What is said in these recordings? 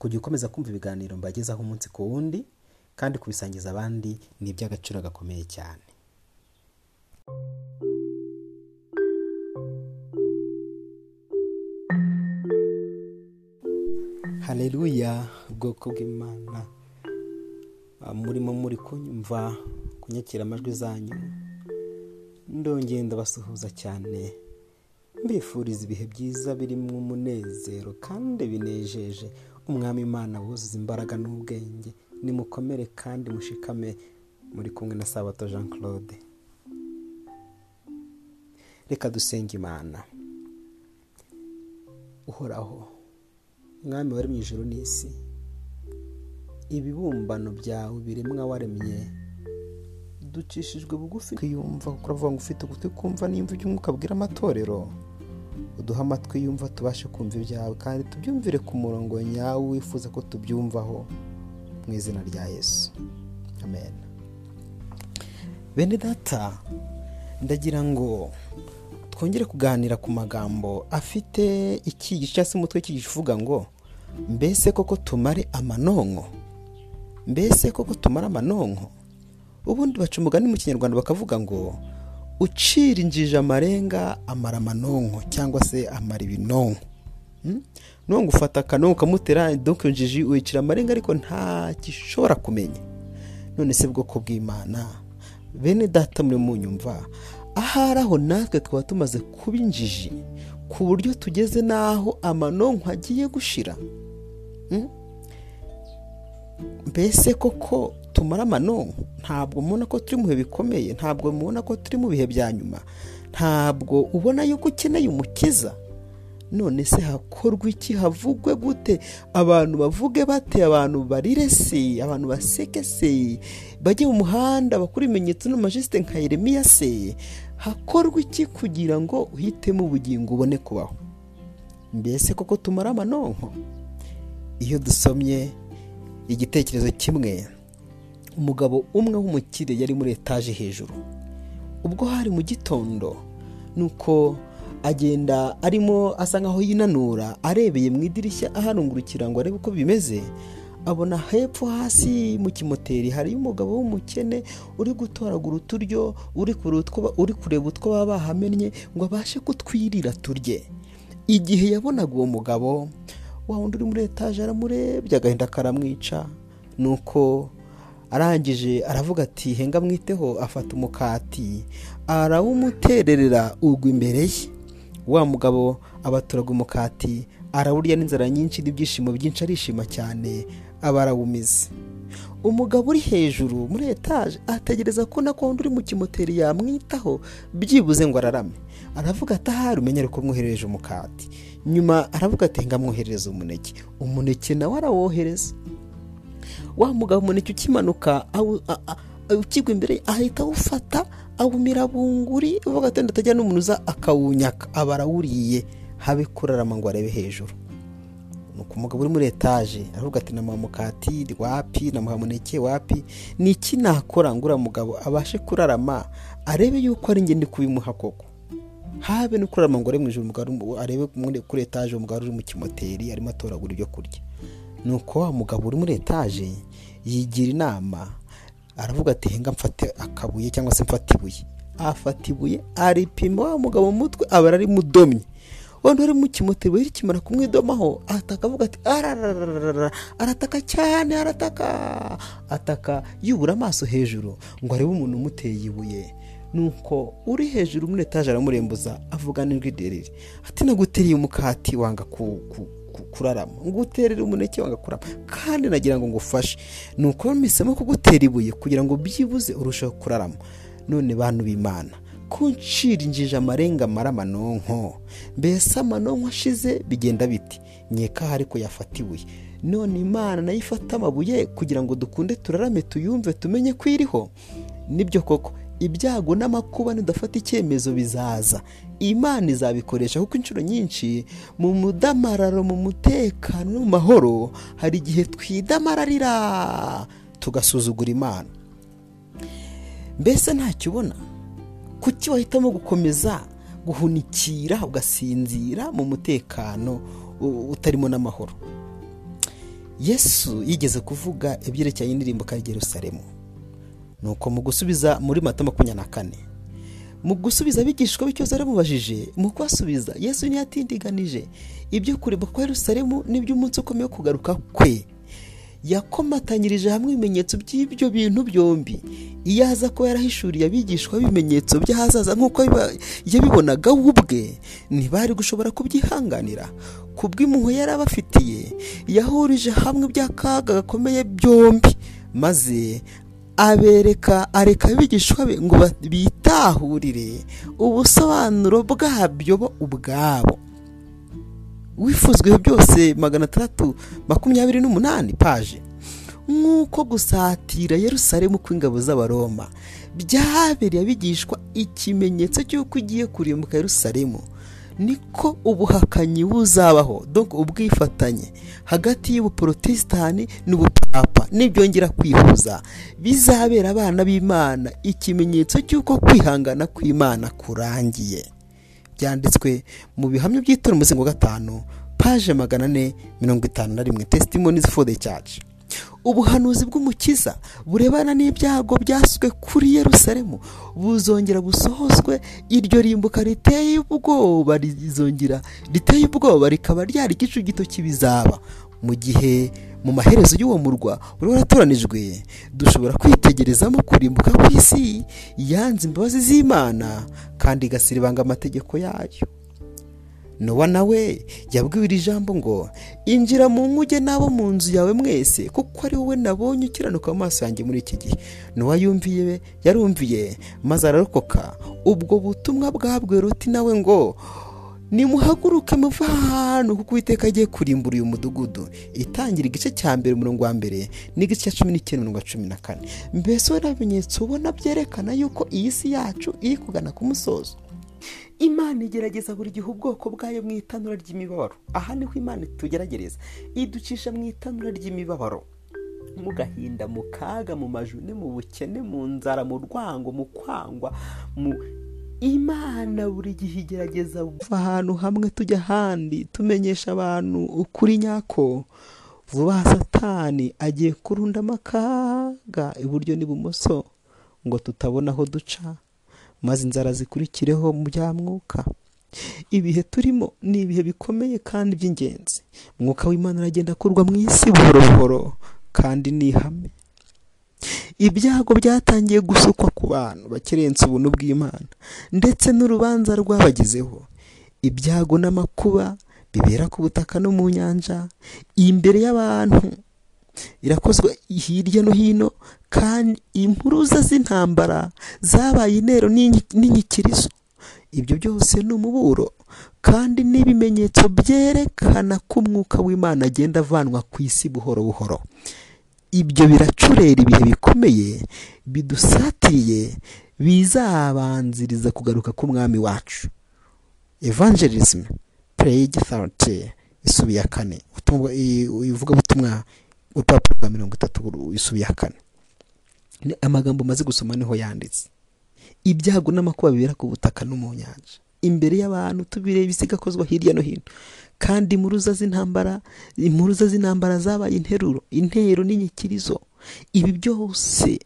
kujya ukomeza kumva ibiganiro mbagezaho umunsi ku wundi kandi kubisangiza abandi ni iby'agaciro gakomeye cyane. Haleluya ubwoko bw'imana. Ah, murimo muri kunyumva kunyakira amajwi zanyu ndongeye ndabasuhuza cyane. Mbifuriza ibihe byiza birimo umunezero kandi binejeje. Umwami imana wuzuza imbaraga n'ubwenge. Nimukomere kandi mushikame. Muri kumwe na sabato jean claude reka dusenge imana. Uhoraho mwami wari mu ijoro n'isi ibibumbano byawe biremwa waremye. Ducishijwe bugufi. Twiyumva uravuga ngo ufite ugutwi kumva n'imva iby'umwuka abwira amatorero. Uduhe amatwi yumva tubashe kumva ibyawe kandi tubyumvire ku murongo nyawo wifuza ko tubyumvaho mu izina rya yesu. Amen. Bene data ndagira ngo twongere kuganira ku magambo afite icyigisho cyangwa se umutwe w'icyigisho uvuga ngo mbese koko tumare amanonko? Mbese koko tumara amanonko? Ubundi baca umugani mu kinyarwanda bakavuga ngo ucira injiji amarenga amara amanonko cyangwa se amara ibinonko Hmm? nubwo ufata akanonko ukamutera donko iyo njiji wicira amarenga ariko nta gishobora kumenya none se bwoko bw'imana bene data muri munyumva ahari aho natwe twaba tumaze kuba injiji ku buryo tugeze n'aho amanonko agiye gushira Hmm? mbese koko tumara amanonko ntabwo mubona ko turi mu bihe bikomeye ntabwo mubona ko turi mu bihe bya nyuma ntabwo ubona yuko ukeneye umukiza. None se hakorwa iki? Havugwe gute? Abantu bavuge bate? Abantu barire se? Abantu baseke se? Bajye mu muhanda bakora ibimenyetso n'amajisite nka yeremiya se? Hakorwa iki kugira ngo uhitemo ubugingo ubone kubaho? Mbese koko tumara amanonko iyo dusomye igitekerezo kimwe. Umugabo umwe w'umukire yari muri etaje hejuru. Ubwo hari mu gitondo nuko agenda arimo asa nkaho yinanura arebeye mu idirishya aharungurukira ngo arebe uko bimeze abona hepfo hasi mu kimoteri hariyo umugabo w'umukene uri gutoragura uturyo uri kureba utwo baba bahamennye ngo abashe kutwirira turye. Igihe yabonaga uwo mugabo wa wundi uri muri etaje aramurebye agahinda karamwica nuko arangije aravuga ati henga mwiteho afata umukati arawumutererera ugwa imbere ye. Wa mugabo abaturaga umukati arawurya n'inzara nyinshi n'ibyishimo byinshi arishima cyane aba arawumize. Umugabo uri hejuru muri etaje ategereza ko na wundi uri mu kimoteri yamwitaho byibuze ngo ararame. Aravuga ati ahari umenyere ko mwoherereje umukati. Nyuma aravuga ati ngamwoherereza umuneke. Umuneke nawe arawohereza. Wa mugabo umuneke ukimanuka ukigwa imbere ahita awufata awumira bunguri uvuga ati ndatajya n'umuntu uza akawunyaka. Aba arawuriye habe kurarama ngo arebe hejuru. Nuko umugabo uri muri etaje aravuga ati namuha mukati wapi? Namuha muneke wapi? Ni iki nakora ngo uriya mugabo? Abashe kurarama arebe yuko ari njye ndi kubimuha koko. Habe no kurarama ngo arebe mu ijoro arebe kuri etaje umugabo uri mu kimoteri arimo atoragura ibyo kurya. Nuko wa mugabo uri muri etaje yigira inama aravuga ati henga mfate akabuye cyangwa se mfate ibuye. Afata ibuye aripima wa mugabo mu mutwe aba aramudomye wenda uri mu kimoteri we kimara kumwidomaho ataka avuga ati ararararara arataka cyane arataka. Ataka yubura amaso hejuru ngo arebe umuntu umuteye ibuye. Nuko uri hejuru muri etaje aramurembuza avuga n'ijwi rirerire. Ati naguteriye umukati wanga ku, ku, ku, kurarama nguterere umuneke wanga kurama kandi nagira ngo ngufashe. Nuko mpisemo kugutera ibuye kugira ngo byibuze urusheho kurarama none bantu b'imana kuncira injiji amarenga amara amanonko. Mbese amanonko ashize bigenda biti. Nkeka ariko yafata ibuye. None imana na yo ifata amabuye kugira ngo dukunde turarame tuyumve tumenye ko iriho. Nibyo koko. Ibyago n'amakuba nidafata icyemezo bizaza. Imana izabikoresha kuko inshuro nyinshi mu mudamararo mu mutekano no mu mahoro hari igihe twidamararira tugasuzugura imana. Mbese ntacyo ubona? Kuki wahitamo gukomeza guhunikira ugasinzira mu mutekano utarimo n'amahoro? Yesu yigeze kuvuga ibyerekeranye n'indirimbo ka Yerusalemu. Nuko mu gusubiza muri mata makumyabiri na kane. Mu gusubiza abigishwa b'ikibazo yaramubajije mu kubasubiza yesu ntiyatindiganije ibyo kureba kwa Yerusalemu n'iby'umunsi ukomeye wo kugaruka kwe. Yakomatanyirije hamwe ibimenyetso by'ibyo bintu byombi. Iyo aza kuba yarahishuriye abigishwa b'ibimenyetso by'ahazaza nk'uko yabibonaga we ubwe. Ntibari gushobora kubyihanganira. Ku bw'impuhwe yari abafitiye yahurije hamwe iby'akaga gakomeye byombi. Maze abereka areka abigishwa be ngo bitahurire ubusobanuro bwabyo bo ubwabo. Wifuzwe byose magana atandatu makumyabiri n'umunani paje nk'uko gusatira Yerusalemu kw'ingabo z'abaroma byabereye abigishwa ikimenyetso cy'uko ugiye kurimbuka Yerusalemu. Niko ubuhakanyi buzabaho. Dore ubwifatanye. Hagati y'ubuporotesitanti n'ubupapa. Nibyongera kwihuza. Bizabera abana b'imana. Ikimenyetso cy'uko kwihangana kw'imana kurangiye. Byanditswe mu bihamya by'itora umuzingo wa gatanu paje magana ane mirongo itanu na rimwe. Testimonies for the church. Ubuhanuzi bw'umukiza burebana n'ibyago byaswe kuri Yerusalemu buzongera busohozwe iryo rimbuka riteye ubwoba rizongera riteye ubwoba rikaba ryari igicu gito kibizaba mu gihe mu maherezo y'uwo murwa wari waratoranijwe dushobora kwitegerezamo kurimbuka ku isi yanze imbabazi z'imana kandi igasiribanga amategeko yayo. Nowa nawe yabwiwe iri jambo ngo injira mu nkuge n'abo mu nzu yawe mwese kuko ari wowe nabonye ukiranuka amaso yanjye muri iki gihe. Nowa yumviye yarumviye maze ararokoka. Ubwo butumwa bwabwiwe ruti nawe ngo nimuhaguruke muva ahantu kuko uwiteka agiye kurimbura uyu mudugudu itangira igice cya mbere umurongo wa mbere n'igice cya cumi n'icyenda umurongo wa cumi na kane. Mbese we bimenyetso ubona byerekana yuko iyi si yacu iri kugana ku musozo? Imana igerageza buri gihe ubwoko bwayo mu itanura ry'imibabaro. Aha ni ho imana itugeragereza iducisha mu itanura ry'imibabaro. Mu gahinda mu kaga mu majune mu bukene mu nzara mu rwango mu kwangwa mu imana buri gihe igerageza kuva ahantu hamwe tujya ahandi tumenyesha abantu ukuri nyako. Vuba satani agiye kurundamo akaga iburyo n'ibumoso ngo tutabona aho duca. Maze inzara zikurikireho bya mwuka. Ibihe turimo ni ibihe bikomeye kandi by'ingenzi. Mwuka w'imana aragenda akurwa mu isi buhoro buhoro kandi ni ihame. Ibyago byatangiye gusukwa ku bantu bakerensa ubuntu bw'imana ndetse n'urubanza rwabagezeho. Ibyago n'amakuba bibera ku butaka no mu nyanja imbere y'abantu irakozwe hirya no hino kandi impuruza z'intambara zabaye intero n'inyikirizo ibyo byose ni umuburo kandi n'ibimenyetso byerekana ko umwuka w'imana agenda avanwa ku isi buhoro buhoro. Ibyo biracurera ibihe bikomeye bidusatiriye bizabanziriza kugaruka k'umwami wacu. Evangelism page thirty isubiye kane. Ivugabutumwa urupapuro rwa mirongo itatu isubiye kane. Amagambo maze gusoma ni ho yanditse. Ibyago n'amakuba bibera ku butaka no mu nyanja. Imbere y'abantu tubireba isigakozwa hirya no hino. Kandi impuruza z'intambara impuruza z'intambara zabaye interuro intero n'inyikirizo. Ibi byose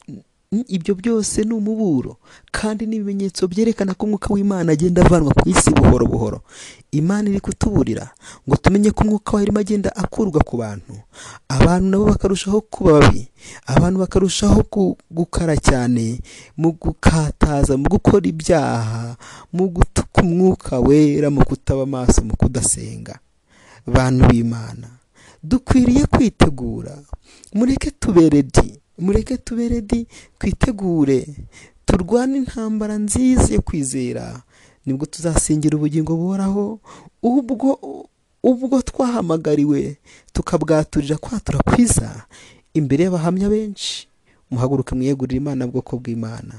ibyo byose ni umuburo kandi n'ibimenyetso byerekana ko umwuka w'imana agenda avanwa ku isi buhoro buhoro. Imana iri kutuburira ngo tumenye ko umwuka wayo arimo agenda akurwa ku bantu. Abantu nabo bakarushaho kuba babi abantu bakarushaho gukara cyane mu gukataza mu gukora ibyaha mu gutuka umwuka wera mu kutaba amaso mu kudasenga. Bantu b'imana. Dukwiriye kwitegura. Mureke tuberedi mureke tuberedi twitegure. Turwane intambara nziza yo kwizera. Nibwo tuzasingira ubugingo buhoraho ubwo ubwo twahamagariwe tukabwaturira kwatura kwiza imbere y'abahamya benshi muhaguruke mwiyegurire imana bwoko bw'imana.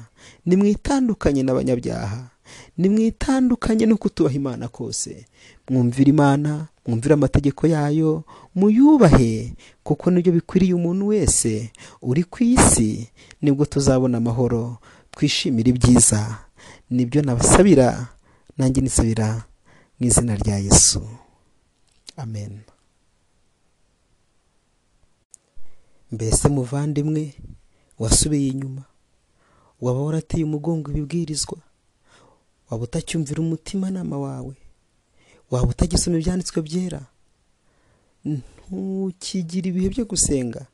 Nimwitandukanye n'abanyabyaha. Nimwitandukanye no kutubaha imana kose. Mwumvire imana mwumvire amategeko yayo muyubahe kuko ni byo bikwiriye umuntu wese uri ku isi ni bwo tuzabona amahoro. Twishimire ibyiza. Nibyo nabasabira nanjye nisabira mu izina rya yesu. Amen. Mbese muvandimwe wasubiye inyuma waba warateye umugongo ibibwirizwa? Waba utacyumvira umutimanama wawe? Waba utagisoma ibyanditswe byera? Ntukigire ibihe byo gusenga?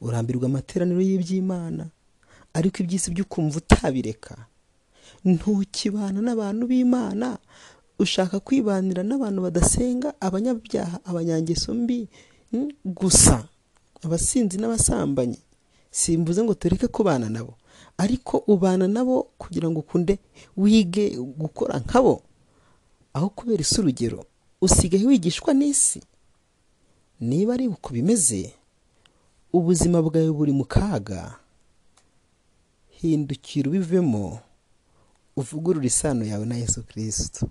Urambirwa amateraniro y'iby'imana ariko iby'isi byo ukumva utabireka? Ntukibana n'abantu b'imana? Ushaka kwibanira n'abantu badasenga? Abanyabyaha abanyangeso mbi? Gusa abasinzi n'abasambanyi simvuze ngo tureke kubana nabo. Ariko ubana nabo kugira ngo ukunde wige gukora nkabo. Aho kubera isi urugero usigaye wigishwa n'isi. Niba ari uko bimeze ubuzima bwawe buri mu kaga. Hindukira ubivemo uvugurure isano yawe na yesu kirisito